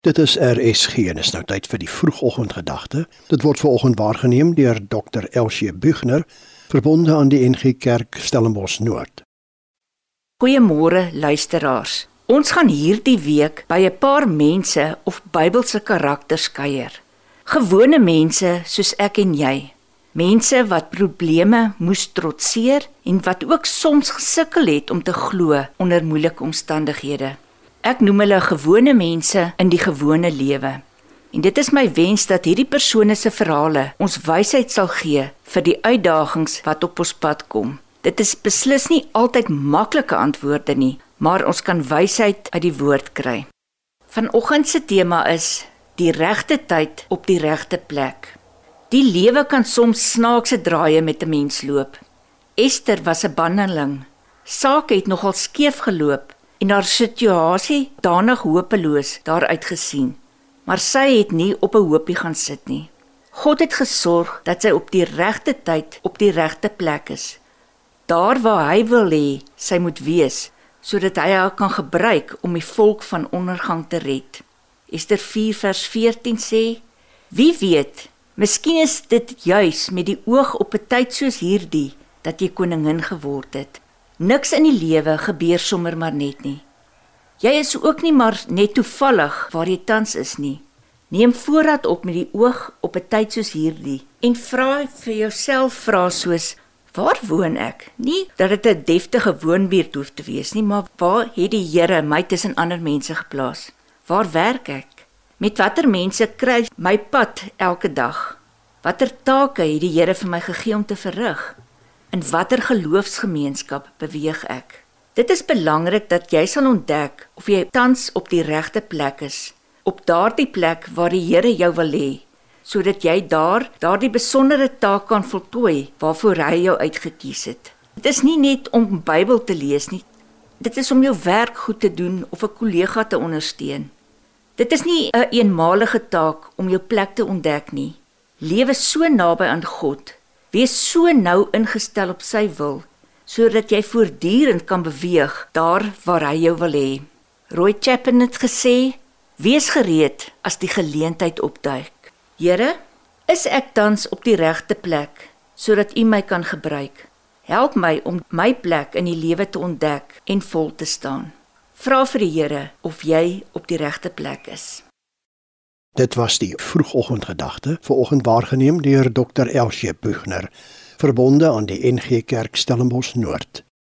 Dit is RSG en is nou tyd vir die vroegoggendgedagte. Dit word veraloggend waargeneem deur Dr. Elsie Bugner, verbonde aan die NG Kerk Stellenbosch Noord. Goeiemôre luisteraars. Ons gaan hierdie week by 'n paar mense of Bybelse karakters kuier. Gewone mense soos ek en jy. Mense wat probleme moes trotseer en wat ook soms gesukkel het om te glo onder moeilike omstandighede. Ek noem hulle gewone mense in die gewone lewe. En dit is my wens dat hierdie persone se verhale ons wysheid sal gee vir die uitdagings wat op ons pad kom. Dit is beslis nie altyd maklike antwoorde nie, maar ons kan wysheid uit die woord kry. Vanoggend se tema is die regte tyd op die regte plek. Die lewe kan soms snaakse draaie met 'n mens loop. Esther was 'n banneling. Saak het nogal skeef geloop en haar situasie danig hopeloos daaruit gesien. Maar sy het nie op 'n hoopie gaan sit nie. God het gesorg dat sy op die regte tyd op die regte plek is. Daar waar hy wil hê sy moet wees sodat hy haar kan gebruik om die volk van ondergang te red. Ester 4 vers 14 sê: Wie weet, miskien is dit juis met die oog op 'n tyd soos hierdie dat jy koningin geword het. Niks in die lewe gebeur sommer maar net nie. Jy is ook nie maar net toevallig waar jy tans is nie. Neem voorraad op met die oog op 'n tyd soos hierdie en vra vir jouself vrae soos: Waar woon ek? Nie dat dit 'n deftige woonbuurt hoef te wees nie, maar waar het die Here my tussen ander mense geplaas? Waar werk ek? Met watter mense kry my pad elke dag? Watter take het die Here vir my gegee om te verrig? In watter geloofsgemeenskap beweeg ek? Dit is belangrik dat jy sal ontdek of jy tans op die regte plek is, op daardie plek waar die Here jou wil hê, sodat jy daar daardie besondere taak kan voltooi waarvoor hy jou uitgekies het. Dit is nie net om Bybel te lees nie. Dit is om jou werk goed te doen of 'n kollega te ondersteun. Dit is nie 'n een eenmalige taak om jou plek te ontdek nie. Lewe so naby aan God Wees so nou ingestel op sy wil sodat jy voortdurend kan beweeg daar waar hy jou wil hê. Roy Chapin het gesê: "Wees gereed as die geleentheid opduik." Here, is ek tans op die regte plek sodat U my kan gebruik? Help my om my plek in die lewe te ontdek en vol te staan. Vra vir die Here of jy op die regte plek is. Dit was die vroegoggendgedagte vir oggend waargeneem deur Dr. Elsie Bugner, verbonde aan die NG Kerk Stellenbosch Noord.